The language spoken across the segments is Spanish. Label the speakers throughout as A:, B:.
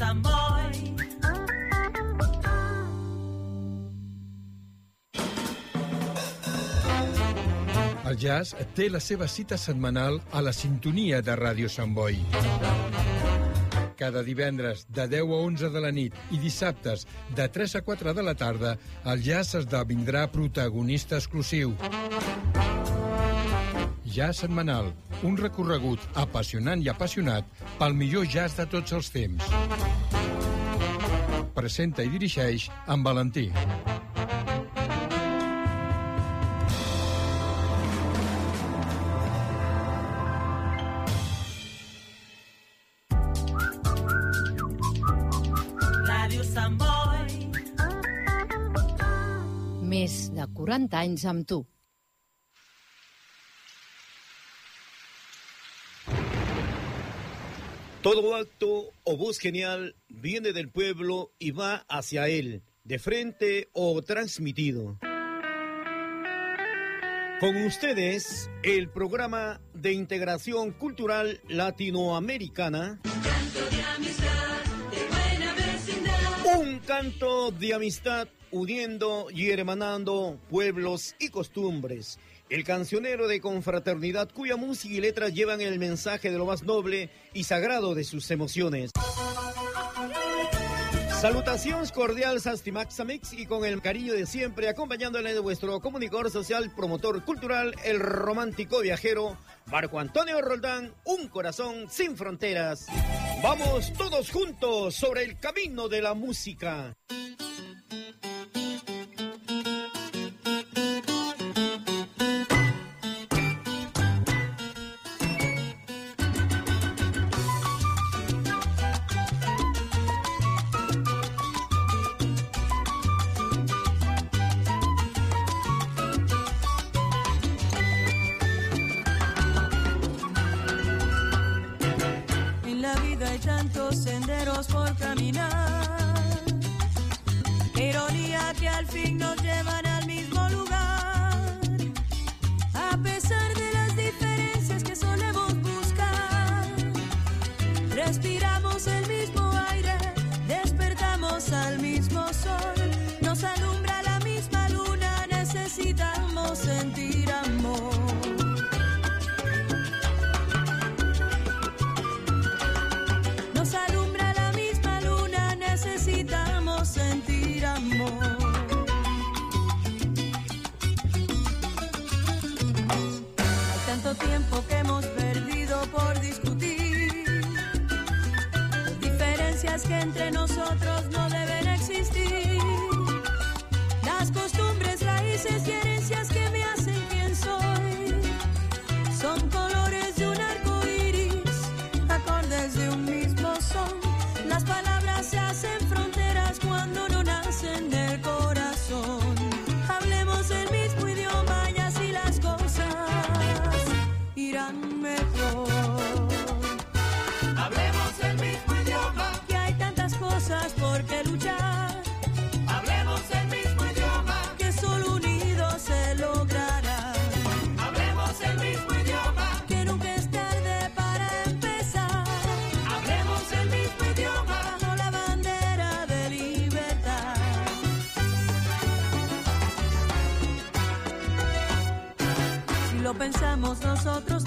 A: Sant.
B: El jazz té la seva cita setmanal a la sintonia de Ràdio Sant Boi. Cada divendres de 10 a 11 de la nit i dissabtes de 3 a 4 de la tarda, el jazz esdevindrà protagonista exclusiu. Jazz setmanal, un recorregut apassionant i apassionat pel millor jazz de tots els temps. Presenta i dirigeix en Valentí.
C: Més de 40 anys amb tu.
D: Todo acto o voz genial viene del pueblo y va hacia él, de frente o transmitido. Con ustedes, el programa de integración cultural latinoamericana. Un canto de amistad uniendo y hermanando pueblos y costumbres. El cancionero de confraternidad cuya música y letras llevan el mensaje de lo más noble y sagrado de sus emociones. Salutaciones cordiales Astimaxamix y con el cariño de siempre acompañándole de vuestro comunicador social, promotor cultural, el romántico viajero, Marco Antonio Roldán, un corazón sin fronteras. Vamos todos juntos sobre el camino de la música.
E: Pensamos nosotros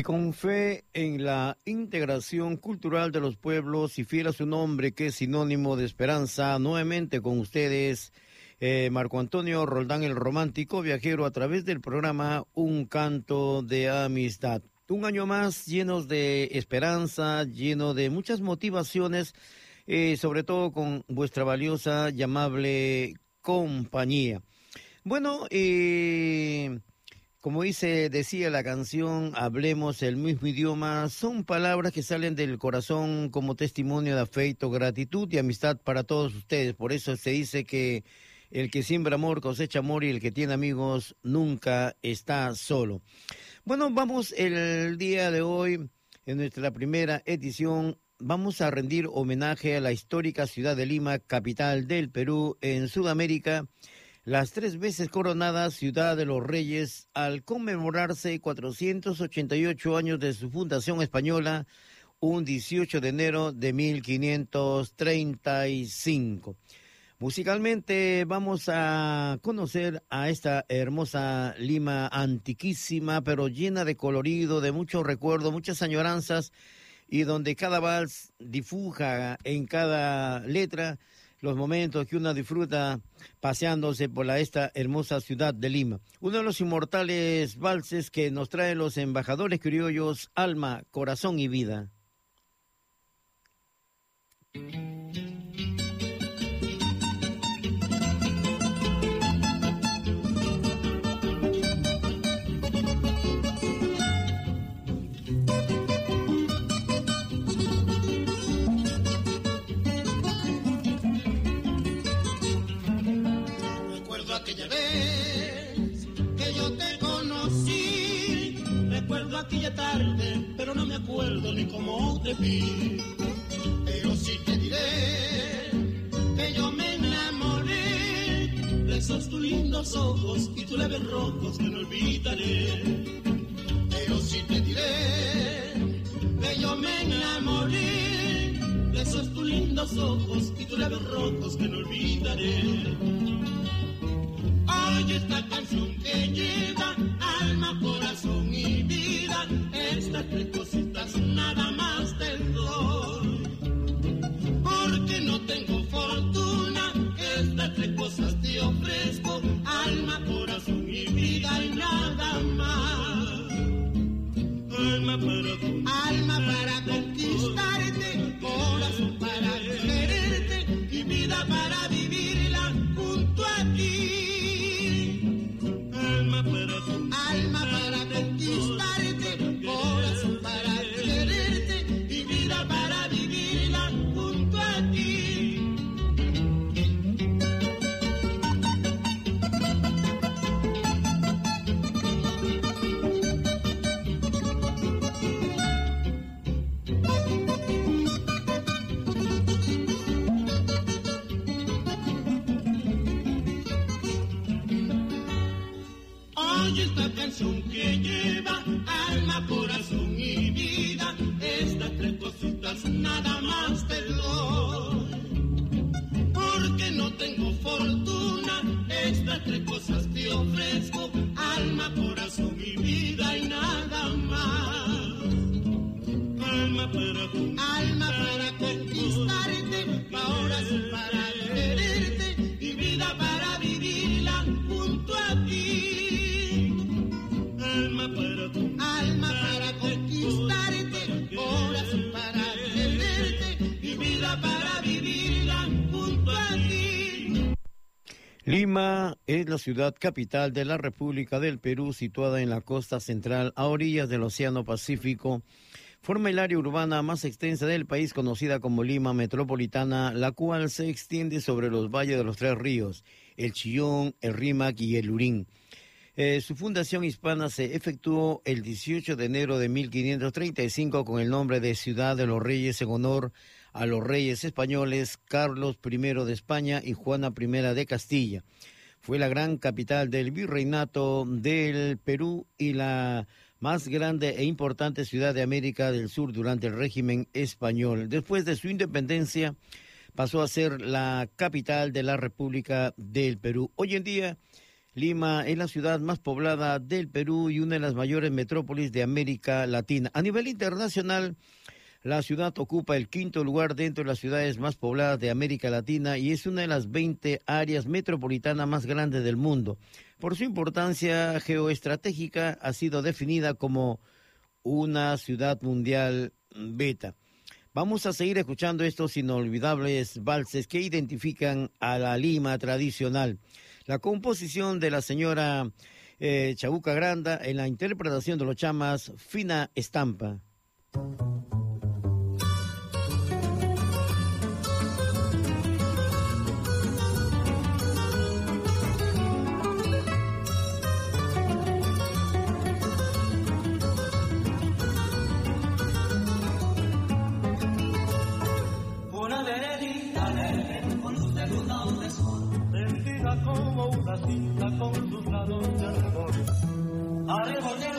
E: Y con fe en la
F: integración cultural de los pueblos y fiel a su nombre, que es sinónimo de esperanza, nuevamente con ustedes, eh, Marco Antonio Roldán, el romántico viajero, a través del programa Un Canto de Amistad. Un año más llenos de esperanza, lleno de muchas motivaciones, eh, sobre todo con vuestra valiosa y amable compañía. Bueno, eh, como dice, decía la canción, hablemos el mismo idioma, son palabras que salen del corazón como testimonio de afecto, gratitud y amistad para todos ustedes. Por eso se dice que el que siembra amor cosecha amor y el que tiene amigos nunca está solo. Bueno, vamos el día de hoy, en nuestra primera edición, vamos a rendir homenaje a la histórica ciudad de Lima, capital del Perú, en Sudamérica las tres veces coronada Ciudad de los Reyes al conmemorarse 488 años de su fundación española, un 18 de enero de 1535. Musicalmente vamos a conocer a esta hermosa Lima antiquísima, pero llena de colorido, de mucho recuerdo, muchas añoranzas, y donde cada vals difuja en cada letra los momentos que uno disfruta paseándose por la, esta hermosa ciudad de Lima. Uno de los inmortales valses que nos traen los embajadores criollos, alma, corazón y vida.
G: Aquella tarde, pero no me acuerdo ni cómo te vi. Pero sí te diré que yo me enamoré de esos tus lindos ojos y tus labios rojos que no olvidaré. Pero sí te diré que yo me enamoré de esos tus lindos ojos y tus labios rojos que no olvidaré. Oye esta canción que lleva alma, corazón Estas tres cositas nada más te doy. Porque no tengo fortuna, estas tres cosas te ofrezco. Alma, corazón y vida y nada más. Alma para, alma
F: es la ciudad capital de la República del Perú, situada en la costa central, a orillas del Océano Pacífico. Forma el área urbana más extensa del país, conocida como Lima Metropolitana, la cual se extiende sobre los valles de los tres ríos, el Chillón, el Rímac y el Lurín. Eh, su fundación hispana se efectuó el 18 de enero de 1535 con el nombre de Ciudad de los Reyes en honor a los reyes españoles Carlos I de España y Juana I de Castilla. Fue la gran capital del virreinato del Perú y la más grande e importante ciudad de América del Sur durante el régimen español. Después de su independencia, pasó a ser la capital de la República del Perú. Hoy en día, Lima es la ciudad más poblada del Perú y una de las mayores metrópolis de América Latina. A nivel internacional, la ciudad ocupa el quinto lugar dentro de las ciudades más pobladas de América Latina y es una de las 20 áreas metropolitanas más grandes del mundo. Por su importancia geoestratégica ha sido definida como una ciudad mundial beta. Vamos a seguir escuchando estos inolvidables valses que identifican a la Lima tradicional. La composición de la señora eh, Chabuca Granda en la interpretación de los chamas Fina Estampa.
G: Arrebol de los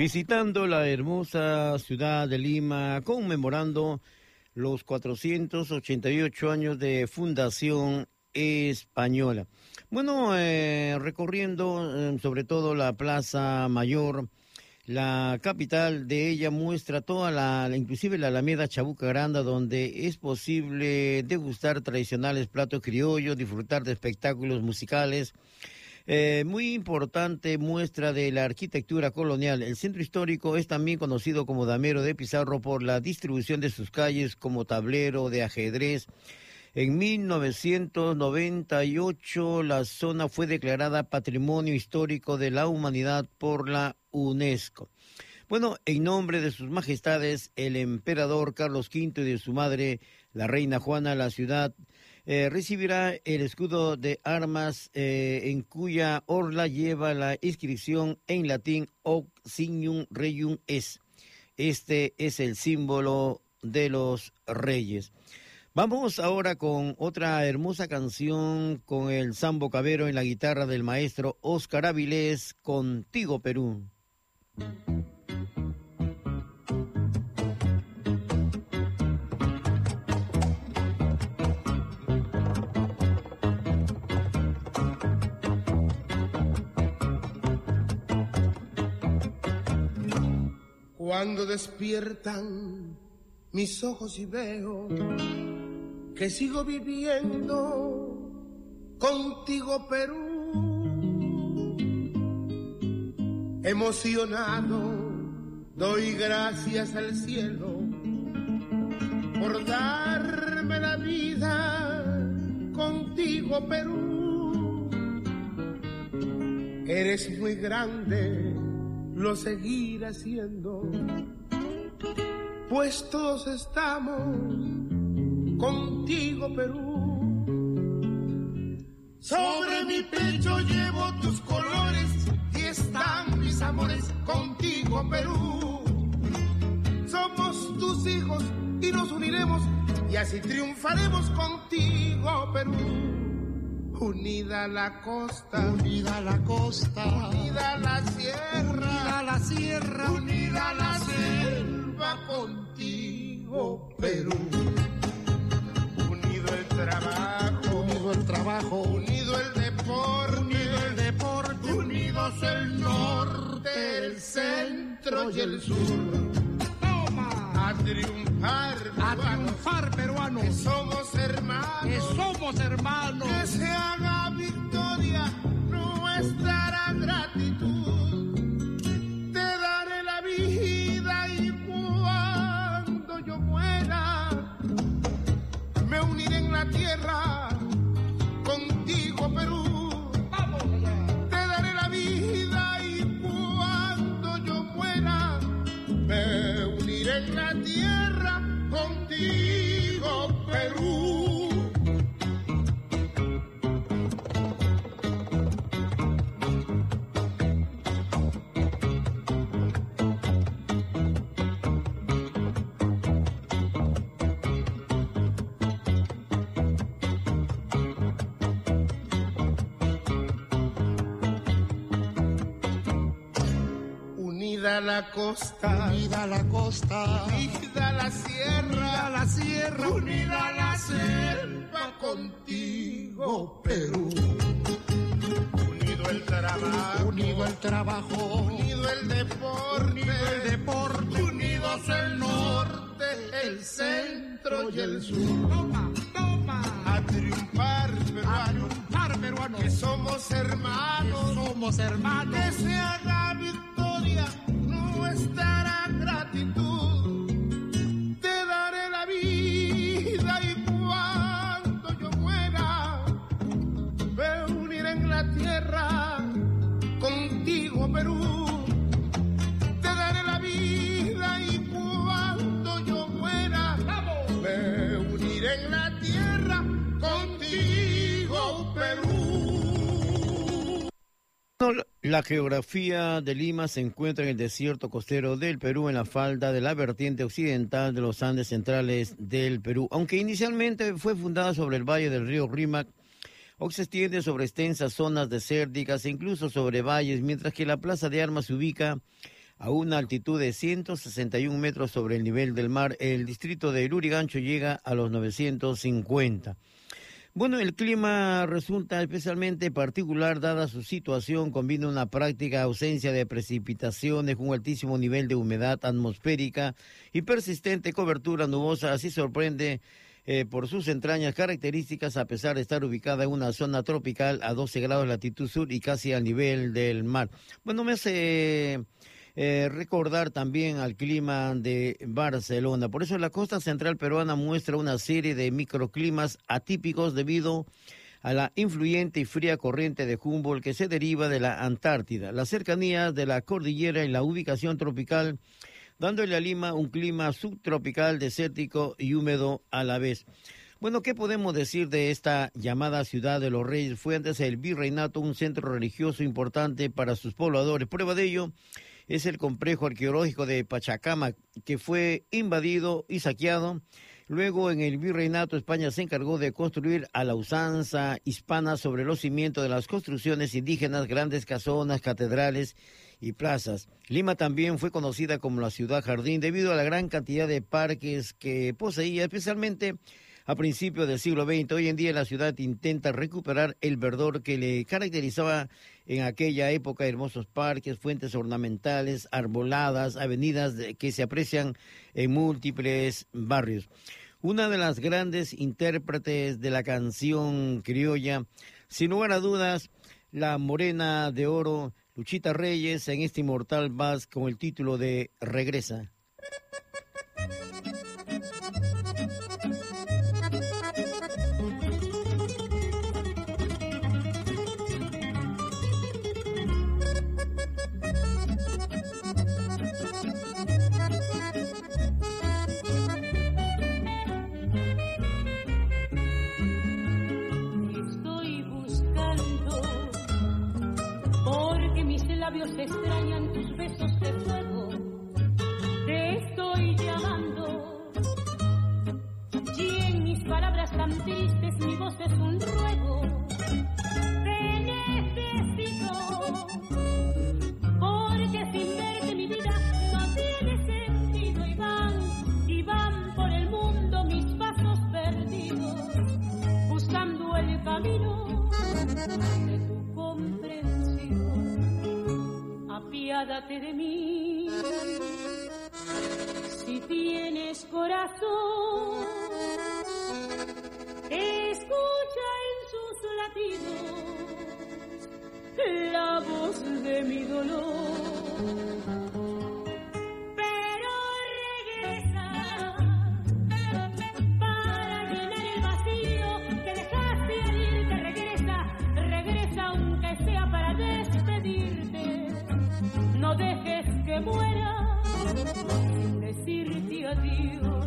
F: Visitando la hermosa ciudad de Lima, conmemorando los 488 años de fundación española. Bueno, eh, recorriendo eh, sobre todo la Plaza Mayor, la capital de ella muestra toda la, inclusive la Alameda Chabuca Granda, donde es posible degustar tradicionales platos criollos, disfrutar de espectáculos musicales. Eh, muy importante muestra de la arquitectura colonial. El centro histórico es también conocido como Damero de Pizarro por la distribución de sus calles como tablero de ajedrez. En 1998 la zona fue declarada Patrimonio Histórico de la Humanidad por la UNESCO. Bueno, en nombre de sus majestades, el emperador Carlos V y de su madre, la reina Juana, la ciudad eh, recibirá el escudo de armas eh, en cuya orla lleva la inscripción en latín Hoc Signum Reium Es. Este es el símbolo de los reyes. Vamos ahora con otra hermosa canción con el sambo cabero en la guitarra del maestro Óscar Avilés, Contigo Perú.
H: Cuando despiertan mis ojos y veo que sigo viviendo contigo Perú. Emocionado doy gracias al cielo por darme la vida contigo Perú. Eres muy grande, lo seguiré siendo, pues todos estamos contigo Perú. Sobre mi pecho llevo tus colores y están mis amores contigo Perú. Somos tus hijos y nos uniremos y así triunfaremos contigo Perú. Unida la costa,
I: unida la costa,
H: unida la sierra, Perú. Unido el trabajo,
I: unido el trabajo,
H: unido el deporte,
I: unido el deporte,
H: unidos el norte, el centro y el sur.
I: Toma,
H: a triunfar,
I: a triunfar peruanos,
H: que somos hermanos,
I: que somos hermanos,
H: que se haga la costa,
I: unida la costa,
H: unida la sierra,
I: unida la sierra,
H: unida la selva contigo, Perú. Unido el trabajo,
I: unido el trabajo,
H: unido el deporte,
I: unido el deporte,
H: unidos el norte, el centro y el sur.
I: Toma, toma,
H: a triunfar,
I: a
H: peruano,
I: triunfar peruanos,
H: que somos hermanos,
I: que somos hermanos,
H: que se haga victoria nuestra gratitud. Te daré la vida y cuando yo muera, me uniré en la tierra contigo, Perú. La
F: geografía de Lima se encuentra en el desierto costero del Perú, en la falda de la vertiente occidental de los Andes centrales del Perú. Aunque inicialmente fue fundada sobre el valle del río Rímac, hoy se extiende sobre extensas zonas desérticas e incluso sobre valles, mientras que la plaza de armas se ubica a una altitud de 161 metros sobre el nivel del mar. El distrito de Lurigancho llega a los 950. Bueno, el clima resulta especialmente particular dada su situación, combina una práctica ausencia de precipitaciones, un altísimo nivel de humedad atmosférica y persistente cobertura nubosa, así sorprende eh, por sus entrañas características a pesar de estar ubicada en una zona tropical a 12 grados de latitud sur y casi al nivel del mar. Bueno, me hace eh, recordar también al clima de Barcelona. Por eso la costa central peruana muestra una serie de microclimas atípicos debido a la influyente y fría corriente de Humboldt que se deriva de la Antártida, la cercanía de la cordillera y la ubicación tropical, dándole a Lima un clima subtropical, desértico y húmedo a la vez. Bueno, ¿qué podemos decir de esta llamada ciudad de los reyes? Fue antes el virreinato un centro religioso importante para sus pobladores. Prueba de ello es el complejo arqueológico de Pachacama, que fue invadido y saqueado. Luego, en el virreinato, España se encargó de construir a la usanza hispana sobre los cimientos de las construcciones indígenas, grandes casonas, catedrales y plazas. Lima también fue conocida como la ciudad jardín debido a la gran cantidad de parques que poseía, especialmente a principios del siglo XX. Hoy en día la ciudad intenta recuperar el verdor que le caracterizaba en aquella época, hermosos parques, fuentes ornamentales, arboladas, avenidas que se aprecian en múltiples barrios. Una de las grandes intérpretes de la canción criolla, sin lugar a dudas, la morena de oro, Luchita Reyes, en este inmortal vals con el título de Regresa.
J: Escucha en sus latidos la voz de mi dolor. Pero regresa para llenar el vacío que dejaste al irte. Regresa, regresa aunque sea para despedirte. No dejes que muera decirte adiós.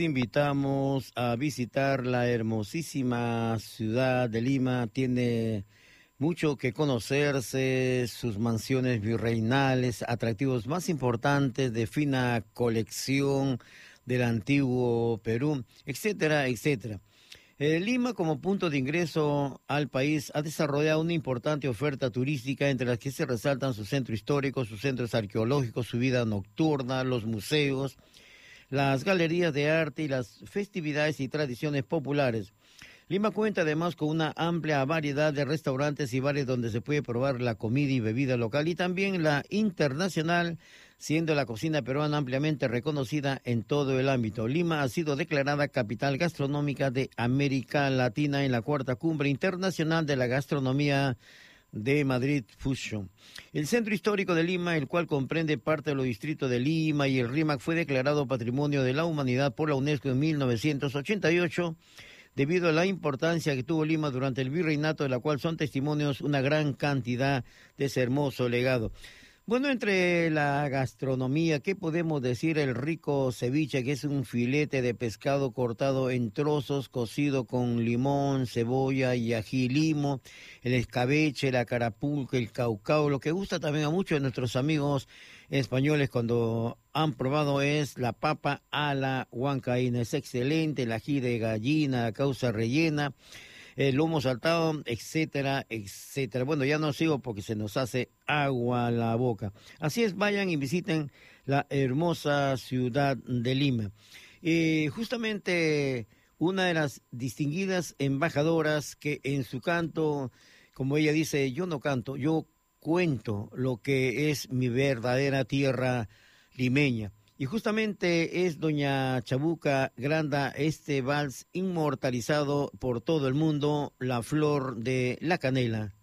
F: Invitamos a visitar la hermosísima ciudad de Lima. Tiene mucho que conocerse, sus mansiones virreinales, atractivos más importantes de fina colección del antiguo Perú, etcétera, etcétera. Eh, Lima, como punto de ingreso al país, ha desarrollado una importante oferta turística entre las que se resaltan su centro histórico, sus centros arqueológicos, su vida nocturna, los museos, las galerías de arte y las festividades y tradiciones populares. Lima cuenta además con una amplia variedad de restaurantes y bares donde se puede probar la comida y bebida local y también la internacional, siendo la cocina peruana ampliamente reconocida en todo el ámbito. Lima ha sido declarada capital gastronómica de América Latina en la cuarta cumbre internacional de la gastronomía de Madrid Fusion. El centro histórico de Lima, el cual comprende parte de los distritos de Lima y el RIMAC, fue declarado Patrimonio de la Humanidad por la UNESCO en 1988 debido a la importancia que tuvo Lima durante el virreinato, de la cual son testimonios una gran cantidad de ese hermoso legado. Bueno, entre la gastronomía, ¿qué podemos decir? El rico ceviche, que es un filete de pescado cortado en trozos, cocido con limón, cebolla y ají limo, el escabeche, la carapulca, el caucao, lo que gusta también a muchos de nuestros amigos españoles cuando han probado es la papa a la huancaína. Es excelente, el ají de gallina, la causa rellena, el lomo saltado, etcétera, etcétera. Bueno, ya no sigo porque se nos hace agua la boca. Así es, vayan y visiten la hermosa ciudad de Lima. Y justamente una de las distinguidas embajadoras que en su canto, como ella dice, yo no canto, yo cuento lo que es mi verdadera tierra limeña. Y justamente es doña Chabuca Granda, este vals inmortalizado por todo el mundo, la flor de la canela.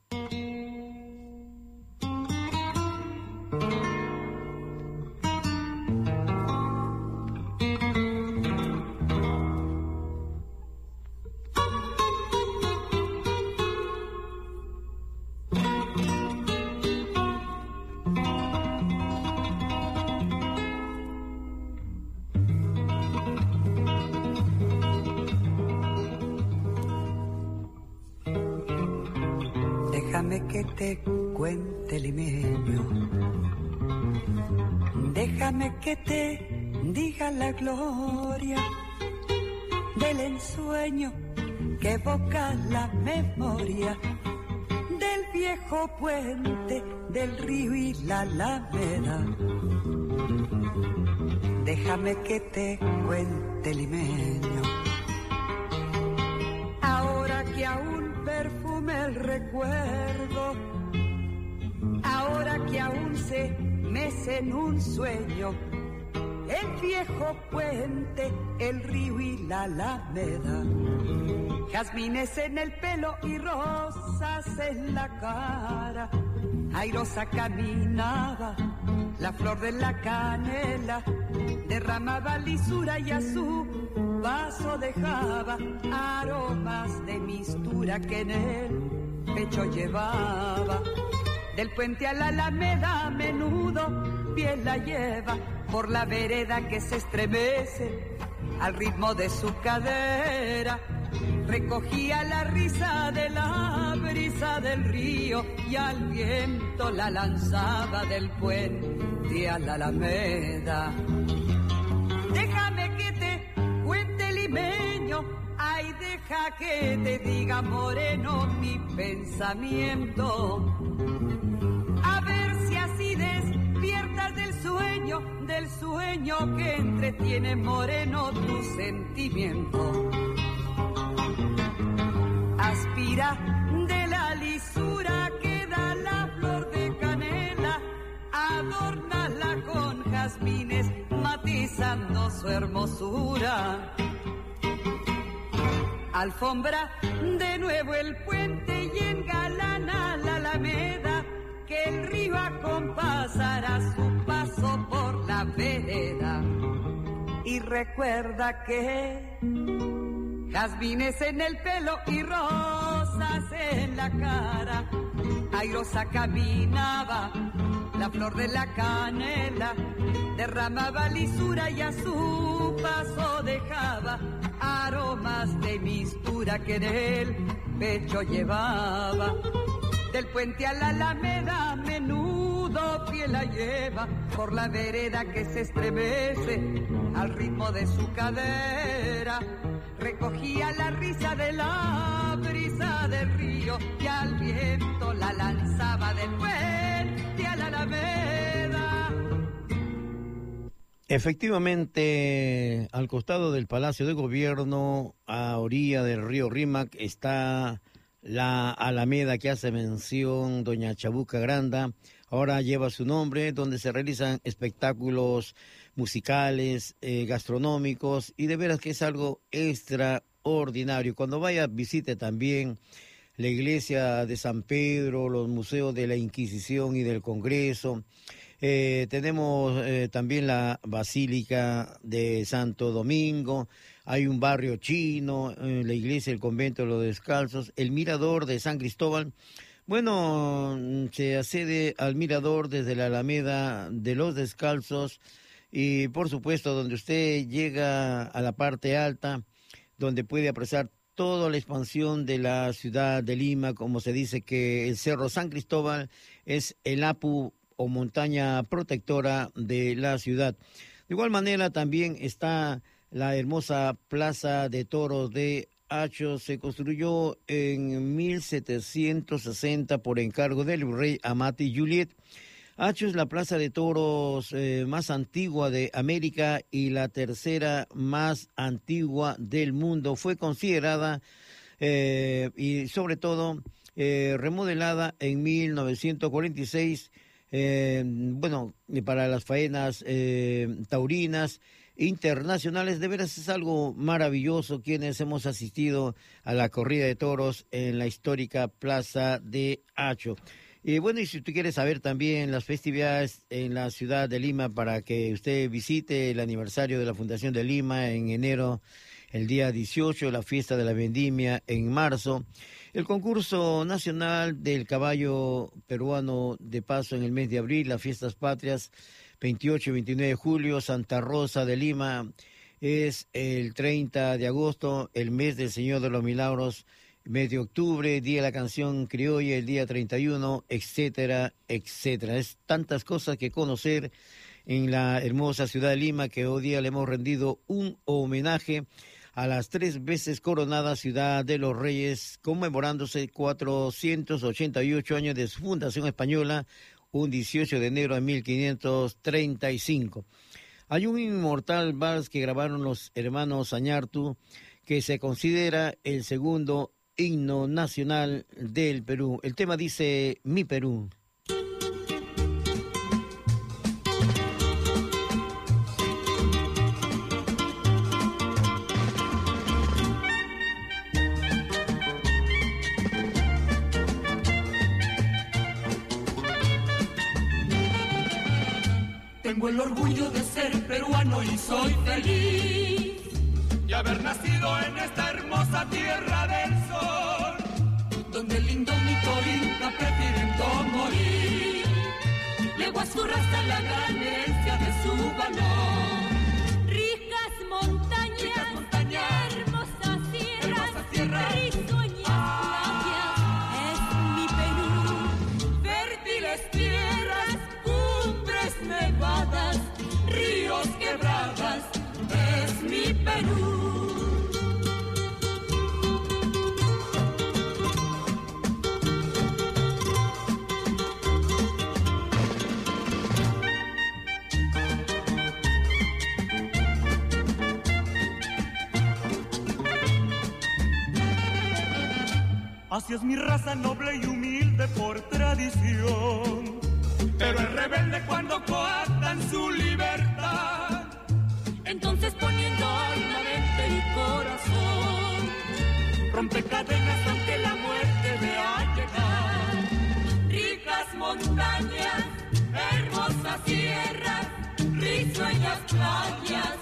K: Que te cuente limeño. Déjame que te diga la gloria del ensueño que evoca la memoria del viejo puente del río y la alameda. Déjame que te cuente limeño. Ahora que aún perfume el recuerdo, ahora que aún se me Jazmines en un sueño, el viejo puente, el río y la alameda. Jazmines en el pelo y rosas en la cara. Airosa caminaba, la flor de la canela derramaba lisura y a su vaso dejaba aromas de mistura que en el pecho llevaba. Del puente a la alameda a menudo piel la lleva por la vereda que se estremece al ritmo de su cadera. Recogía la risa de la brisa del río y al viento la lanzaba del puente a la alameda. Déjame que te cuente limeño, ay deja que te diga moreno mi pensamiento. A ver si así despiertas del sueño, del sueño que entretiene moreno tu sentimiento. Aspira de la lisura que da la flor de canela, adórnala con jazmines, matizando su hermosura. Alfombra de nuevo el puente y engalana la alameda, que el río acompasará su paso por la vereda. Y recuerda que jazmines en el pelo y rosas en la cara. Airosa caminaba, la flor de la canela derramaba lisura y a su paso dejaba aromas de mistura que en el pecho llevaba. Del puente a la alameda, menudo pie la lleva por la vereda que se estremece al ritmo de su cadera. Recogía la risa de la brisa del río y al viento la lanzaba del puente
F: Efectivamente, al costado del Palacio de Gobierno, a orilla del río Rímac, está la Alameda que hace mención Doña Chabuca Granda. Ahora lleva su nombre, donde se realizan espectáculos musicales, eh, gastronómicos, y de veras que es algo extraordinario. Cuando vaya, visite también la iglesia de San Pedro, los museos de la Inquisición y del Congreso. Eh, tenemos eh, también la Basílica de Santo Domingo, hay un barrio chino, eh, la iglesia, el convento de los descalzos, el mirador de San Cristóbal. Bueno, se accede al mirador desde la Alameda de los Descalzos y por supuesto donde usted llega a la parte alta, donde puede apreciar toda la expansión de la ciudad de Lima, como se dice que el Cerro San Cristóbal es el Apu o montaña protectora de la ciudad. De igual manera también está la hermosa Plaza de Toros de Hacho. Se construyó en 1760 por encargo del rey Amati Juliet. Hacho es la plaza de toros eh, más antigua de América y la tercera más antigua del mundo. Fue considerada eh, y sobre todo eh, remodelada en 1946 eh, bueno, para las faenas eh, taurinas internacionales. De veras es algo maravilloso quienes hemos asistido a la corrida de toros en la histórica Plaza de Hacho. Y bueno, y si tú quieres saber también las festividades en la ciudad de Lima para que usted visite el aniversario de la Fundación de Lima en enero, el día 18, la fiesta de la vendimia en marzo. El concurso nacional del caballo peruano de paso en el mes de abril, las fiestas patrias 28 y 29 de julio, Santa Rosa de Lima es el 30 de agosto, el mes del Señor de los Milagros, mes de octubre, día de la canción criolla, el día 31, etcétera, etcétera. Es tantas cosas que conocer en la hermosa ciudad de Lima que hoy día le hemos rendido un homenaje a las tres veces coronada ciudad de los Reyes, conmemorándose 488 años de su fundación española, un 18 de enero de 1535. Hay un inmortal vals que grabaron los hermanos Añartu, que se considera el segundo himno nacional del Perú. El tema dice Mi Perú.
L: Orgullo de ser peruano y soy feliz de haber nacido en esta hermosa tierra del sol, donde el indómito inca prefiriendo morir, legó a su raza la gran herencia de su valor. Así es mi raza noble y humilde por tradición. Pero es rebelde cuando coartan su libertad. Rompe cadenas aunque la muerte vea llegar. Ricas montañas, hermosas sierras, risueñas playas,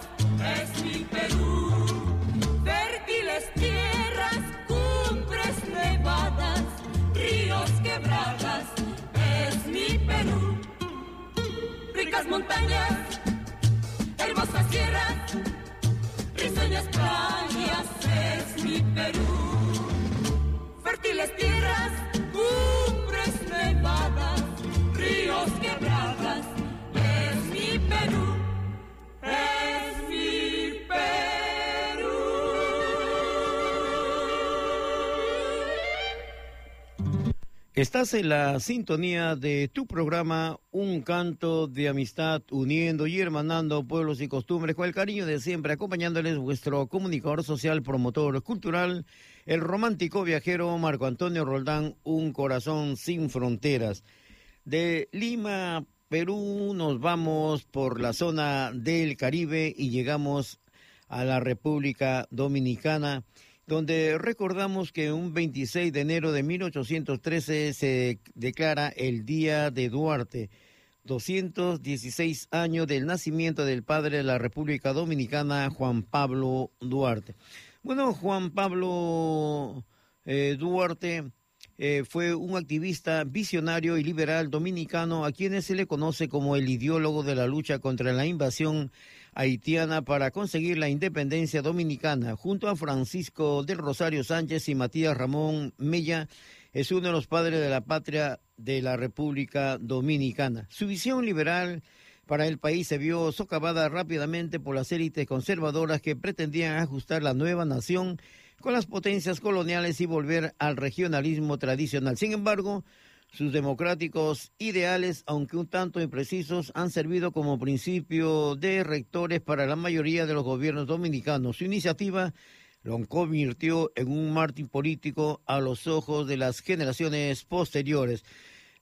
L: es mi Perú. Fértiles tierras, cumbres nevadas, ríos quebradas, es mi Perú. Ricas montañas, hermosas sierras, risueñas playas, mi Perú. Fértiles tierras, cumbres nevadas, ríos quebradas,
F: Estás en la sintonía de tu programa Un canto de amistad uniendo y hermanando pueblos y costumbres con el cariño de siempre, acompañándoles vuestro comunicador social, promotor cultural, el romántico viajero Marco Antonio Roldán, Un corazón sin fronteras. De Lima, Perú, nos vamos por la zona del Caribe y llegamos a la República Dominicana donde recordamos que un 26 de enero de 1813 se declara el Día de Duarte, 216 años del nacimiento del padre de la República Dominicana, Juan Pablo Duarte. Bueno, Juan Pablo eh, Duarte eh, fue un activista visionario y liberal dominicano a quienes se le conoce como el ideólogo de la lucha contra la invasión haitiana para conseguir la independencia dominicana. Junto a Francisco del Rosario Sánchez y Matías Ramón Mella, es uno de los padres de la patria de la República Dominicana. Su visión liberal para el país se vio socavada rápidamente por las élites conservadoras que pretendían ajustar la nueva nación con las potencias coloniales y volver al regionalismo tradicional. Sin embargo, sus democráticos ideales, aunque un tanto imprecisos, han servido como principio de rectores para la mayoría de los gobiernos dominicanos. Su iniciativa lo convirtió en un mártir político a los ojos de las generaciones posteriores.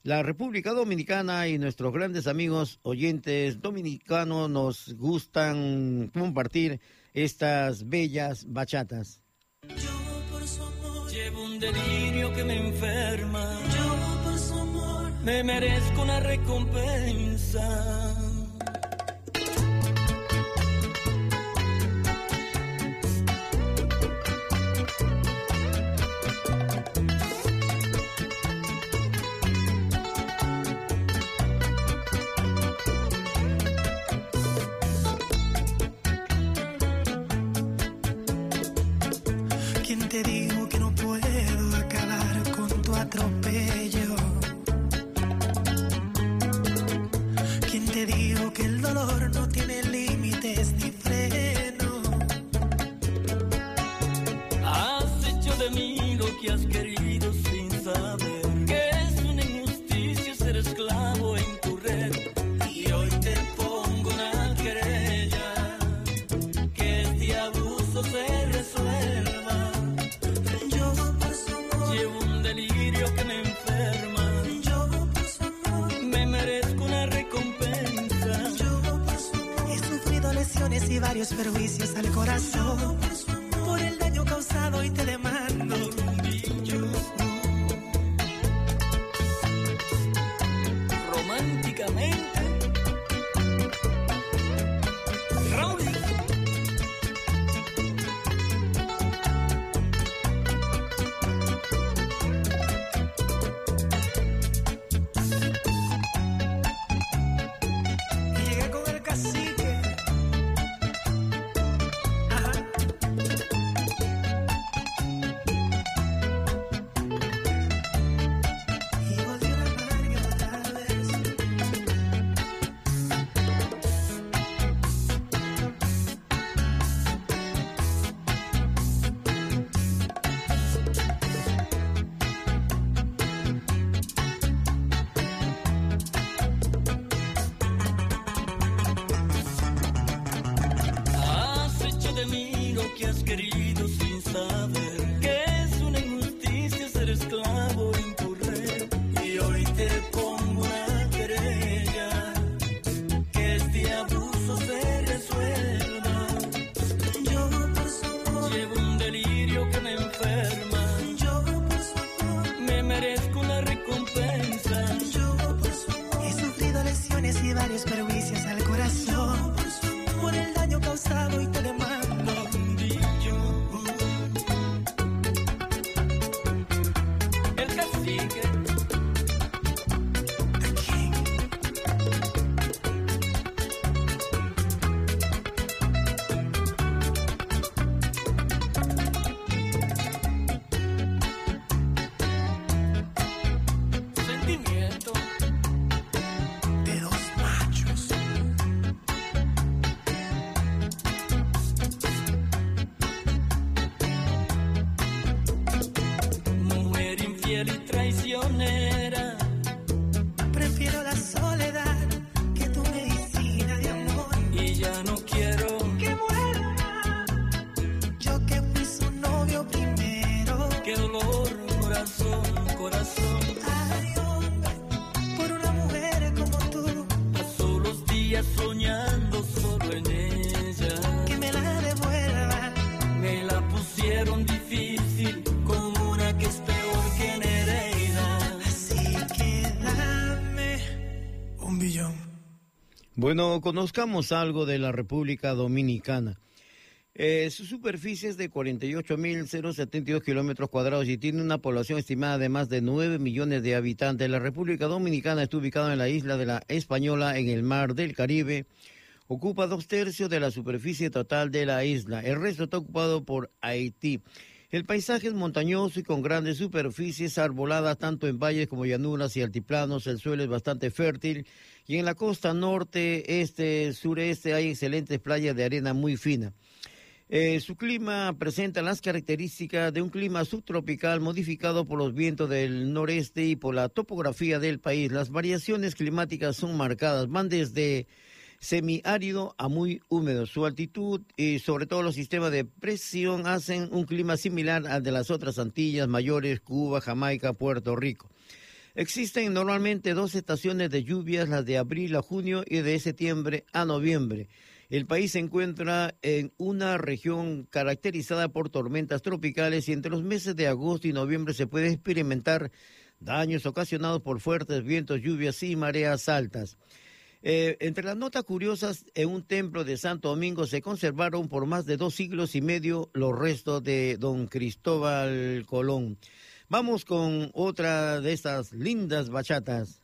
F: La República Dominicana y nuestros grandes amigos oyentes dominicanos nos gustan compartir estas bellas bachatas.
M: Yo por su amor llevo un delirio que me enferma. Me merezco una recompensa.
N: Tiene límites perjuicios al corazón por el daño causado y te demando.
M: Dolor, corazón, corazón.
N: Ay, hombre, por una mujer como tú.
M: Paso los días soñando solo en ella.
N: Que me la devuelva.
M: Me la pusieron difícil como una que es peor que Nereida.
N: Así que dame un billón.
F: Bueno, conozcamos algo de la República Dominicana. Eh, su superficie es de 48.072 kilómetros cuadrados y tiene una población estimada de más de 9 millones de habitantes. La República Dominicana está ubicada en la isla de la Española, en el mar del Caribe. Ocupa dos tercios de la superficie total de la isla. El resto está ocupado por Haití. El paisaje es montañoso y con grandes superficies arboladas tanto en valles como llanuras y altiplanos. El suelo es bastante fértil y en la costa norte, este, sureste hay excelentes playas de arena muy fina. Eh, su clima presenta las características de un clima subtropical modificado por los vientos del noreste y por la topografía del país. Las variaciones climáticas son marcadas, van desde semiárido a muy húmedo. Su altitud y sobre todo los sistemas de presión hacen un clima similar al de las otras Antillas mayores, Cuba, Jamaica, Puerto Rico. Existen normalmente dos estaciones de lluvias, las de abril a junio y de septiembre a noviembre. El país se encuentra en una región caracterizada por tormentas tropicales y entre los meses de agosto y noviembre se puede experimentar daños ocasionados por fuertes vientos, lluvias y mareas altas. Eh, entre las notas curiosas, en un templo de Santo Domingo se conservaron por más de dos siglos y medio los restos de don Cristóbal Colón. Vamos con otra de estas lindas bachatas.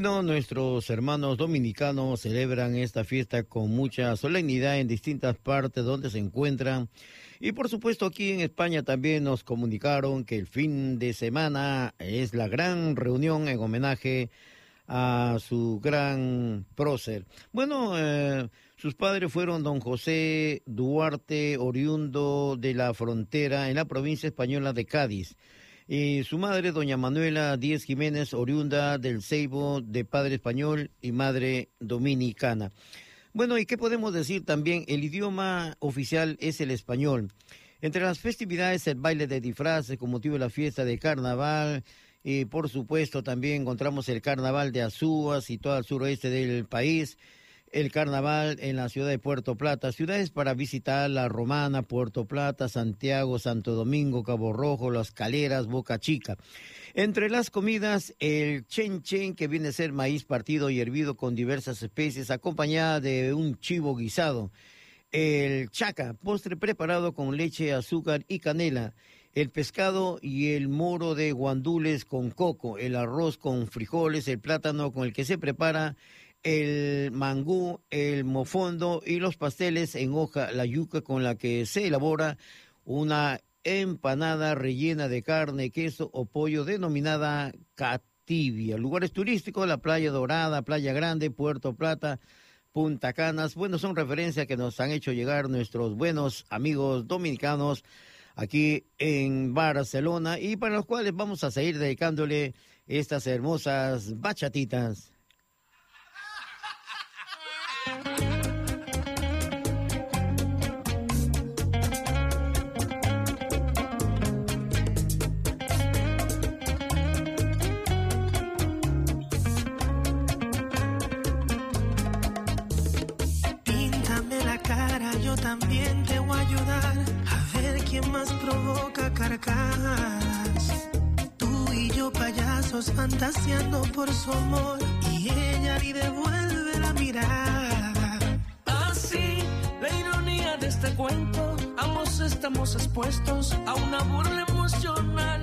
F: Bueno, nuestros hermanos dominicanos celebran esta fiesta con mucha solemnidad en distintas partes donde se encuentran. Y por supuesto aquí en España también nos comunicaron que el fin de semana es la gran reunión en homenaje a su gran prócer. Bueno, eh, sus padres fueron don José Duarte, oriundo de la frontera en la provincia española de Cádiz. Y su madre, doña Manuela Díez Jiménez, oriunda del Ceibo, de padre español y madre dominicana. Bueno, ¿y qué podemos decir también? El idioma oficial es el español. Entre las festividades, el baile de disfraces con motivo de la fiesta de carnaval. Y por supuesto, también encontramos el carnaval de Azúas y todo suroeste del país el carnaval en la ciudad de Puerto Plata. Ciudades para visitar La Romana, Puerto Plata, Santiago, Santo Domingo, Cabo Rojo, Las Caleras, Boca Chica. Entre las comidas, el chen chen, que viene a ser maíz partido y hervido con diversas especies, acompañada de un chivo guisado. El chaca, postre preparado con leche, azúcar y canela. El pescado y el moro de guandules con coco. El arroz con frijoles. El plátano con el que se prepara el mangú, el mofondo y los pasteles en hoja, la yuca con la que se elabora una empanada rellena de carne, queso o pollo denominada catibia. Lugares turísticos, la Playa Dorada, Playa Grande, Puerto Plata, Punta Canas. Bueno, son referencias que nos han hecho llegar nuestros buenos amigos dominicanos aquí en Barcelona y para los cuales vamos a seguir dedicándole estas hermosas bachatitas.
N: Provoca carcajadas. Tú y yo payasos fantaseando por su amor y ella ni devuelve la mirada.
M: Así, la ironía de este cuento, ambos estamos expuestos a una burla emocional.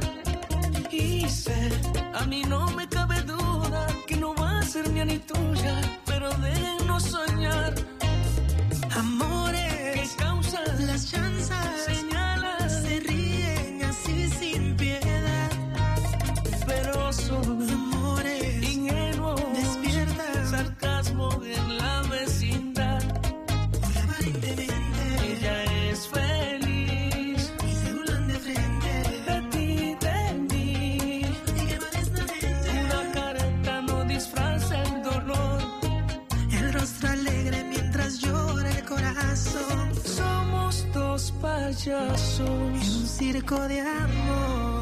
M: Y sé, a mí no me cabe duda que no va a ser mía ni tuya, pero déjenos soñar.
N: Amores
M: que causan
N: las chanzas,
M: dos
N: En
M: payasos.
N: un circo de amor.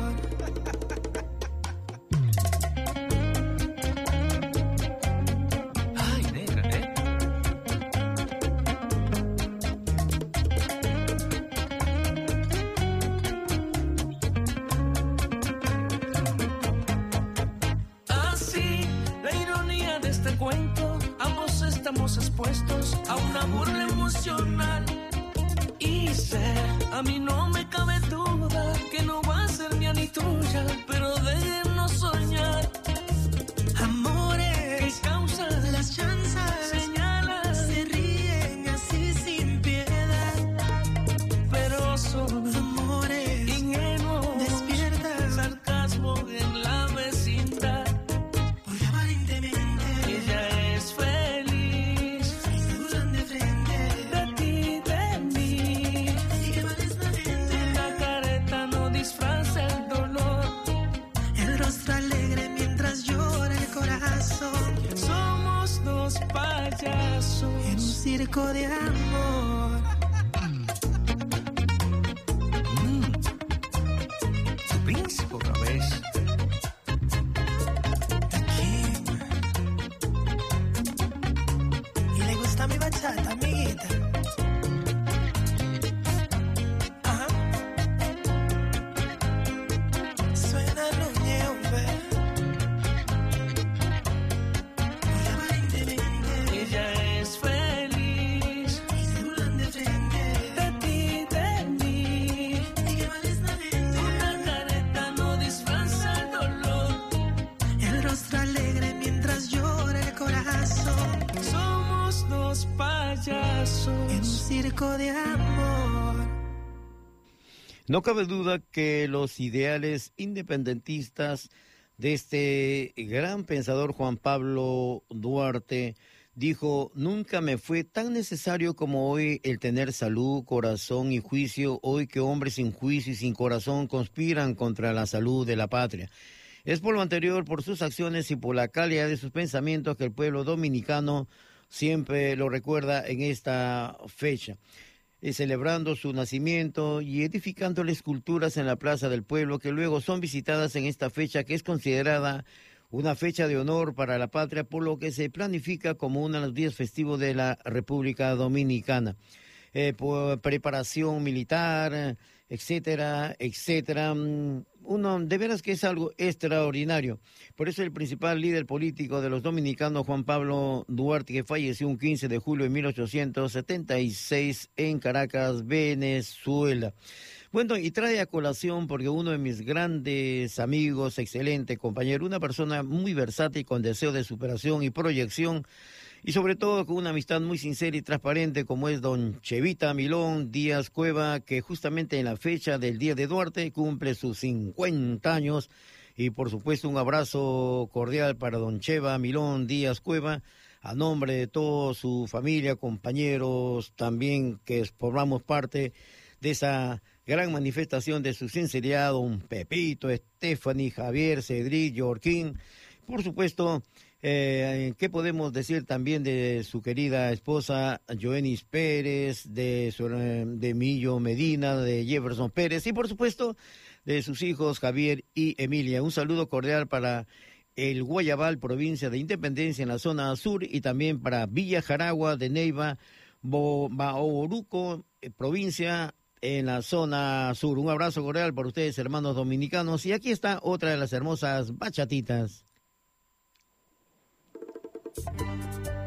M: No cabe duda que
F: los ideales independentistas de este gran pensador Juan Pablo Duarte dijo, nunca me fue tan necesario como hoy el tener salud, corazón y juicio, hoy que hombres sin juicio y sin corazón conspiran contra la salud de la patria. Es por lo anterior, por sus acciones y por la calidad de sus pensamientos que el pueblo dominicano siempre lo recuerda en esta fecha eh, celebrando su nacimiento y edificándole esculturas en la Plaza del Pueblo que luego son visitadas en esta fecha que es considerada una fecha de honor para la patria, por lo que se planifica como uno de los días festivos de la República Dominicana. Eh, por preparación militar, etcétera, etcétera. Uno, de veras que es algo extraordinario. Por eso el principal líder político de los dominicanos, Juan Pablo Duarte, que falleció un 15 de julio de 1876 en Caracas, Venezuela. Bueno, y trae a colación porque uno de mis grandes amigos, excelente compañero, una persona muy versátil con deseo de superación y proyección, y sobre todo con una amistad muy sincera y transparente como es don Chevita Milón Díaz Cueva, que justamente en la fecha del Día de Duarte cumple sus 50 años. Y por supuesto un abrazo cordial para don Cheva Milón Díaz Cueva, a nombre de toda su familia, compañeros también que formamos parte de esa gran manifestación de su sinceridad, don Pepito, Stephanie, Javier, Cedric, Jorquín. Por supuesto, eh, ¿qué podemos decir también de su querida esposa Joenis Pérez, de, su, eh, de Millo Medina, de Jefferson Pérez y por supuesto de sus hijos Javier y Emilia? Un saludo cordial para el Guayabal, provincia de Independencia en la zona sur y también para Villa Jaragua de Neiva, Baoruco, eh, provincia en la zona sur. Un abrazo cordial para ustedes, hermanos dominicanos. Y aquí está otra de las hermosas bachatitas.
N: Música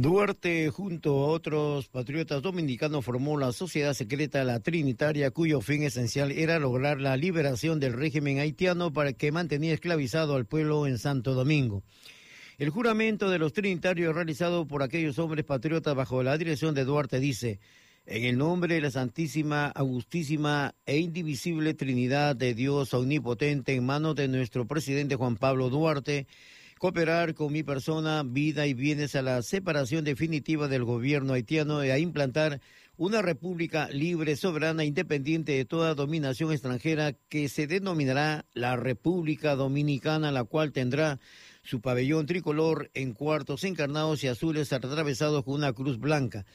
F: Duarte, junto a otros patriotas dominicanos, formó la sociedad secreta La Trinitaria, cuyo fin esencial era lograr la liberación del régimen haitiano para que mantenía esclavizado al pueblo en Santo Domingo. El juramento de los trinitarios realizado por aquellos hombres patriotas bajo la dirección de Duarte dice, en el nombre de la Santísima, Augustísima e Indivisible Trinidad de Dios Omnipotente, en manos de nuestro presidente Juan Pablo Duarte, cooperar con mi persona, vida y bienes a la separación definitiva del gobierno haitiano y a implantar una república libre, soberana, independiente de toda dominación extranjera que se denominará la República Dominicana, la cual tendrá su pabellón tricolor en cuartos encarnados y azules atravesados con una cruz blanca.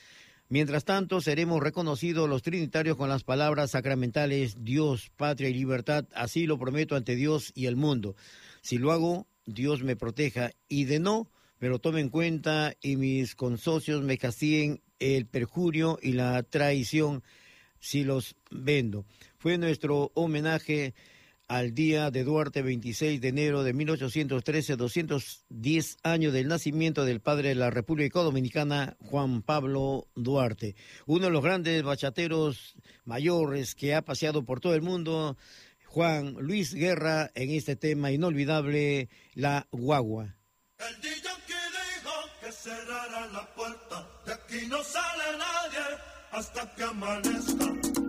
F: Mientras tanto, seremos reconocidos los trinitarios con las palabras sacramentales Dios, patria y libertad. Así lo prometo ante Dios y el mundo. Si lo hago, Dios me proteja y de no, me lo tome en cuenta y mis consocios me castiguen el perjurio y la traición si los vendo. Fue nuestro homenaje al día de Duarte, 26 de enero de 1813, 210 años del nacimiento del padre de la República Dominicana, Juan Pablo Duarte, uno de los grandes bachateros mayores que ha paseado por todo el mundo, Juan Luis Guerra, en este tema inolvidable, La Guagua.
O: El que dijo que cerrara la puerta, de aquí no sale nadie hasta que amanezca.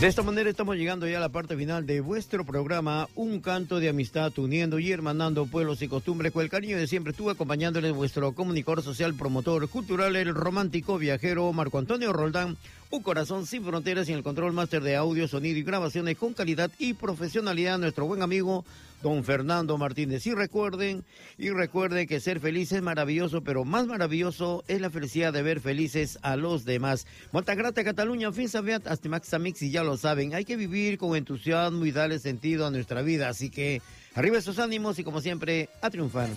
O: De
P: esta
F: manera estamos llegando ya a la parte final de vuestro programa, Un canto de amistad, uniendo y hermanando pueblos y costumbres. Con el cariño de siempre estuve acompañándoles vuestro comunicador social, promotor cultural, el romántico viajero Marco Antonio Roldán, un corazón sin fronteras y el control máster de audio, sonido y grabaciones con calidad y profesionalidad, nuestro buen amigo don Fernando Martínez. Y recuerden, y recuerden que ser feliz es maravilloso, pero más maravilloso es la felicidad de ver felices a los demás. Molta grata Cataluña, fin sabiat, hasta Max Amix, y ya lo saben, hay que vivir con entusiasmo y darle sentido a nuestra vida. Así que arriba esos ánimos y como siempre, a triunfar.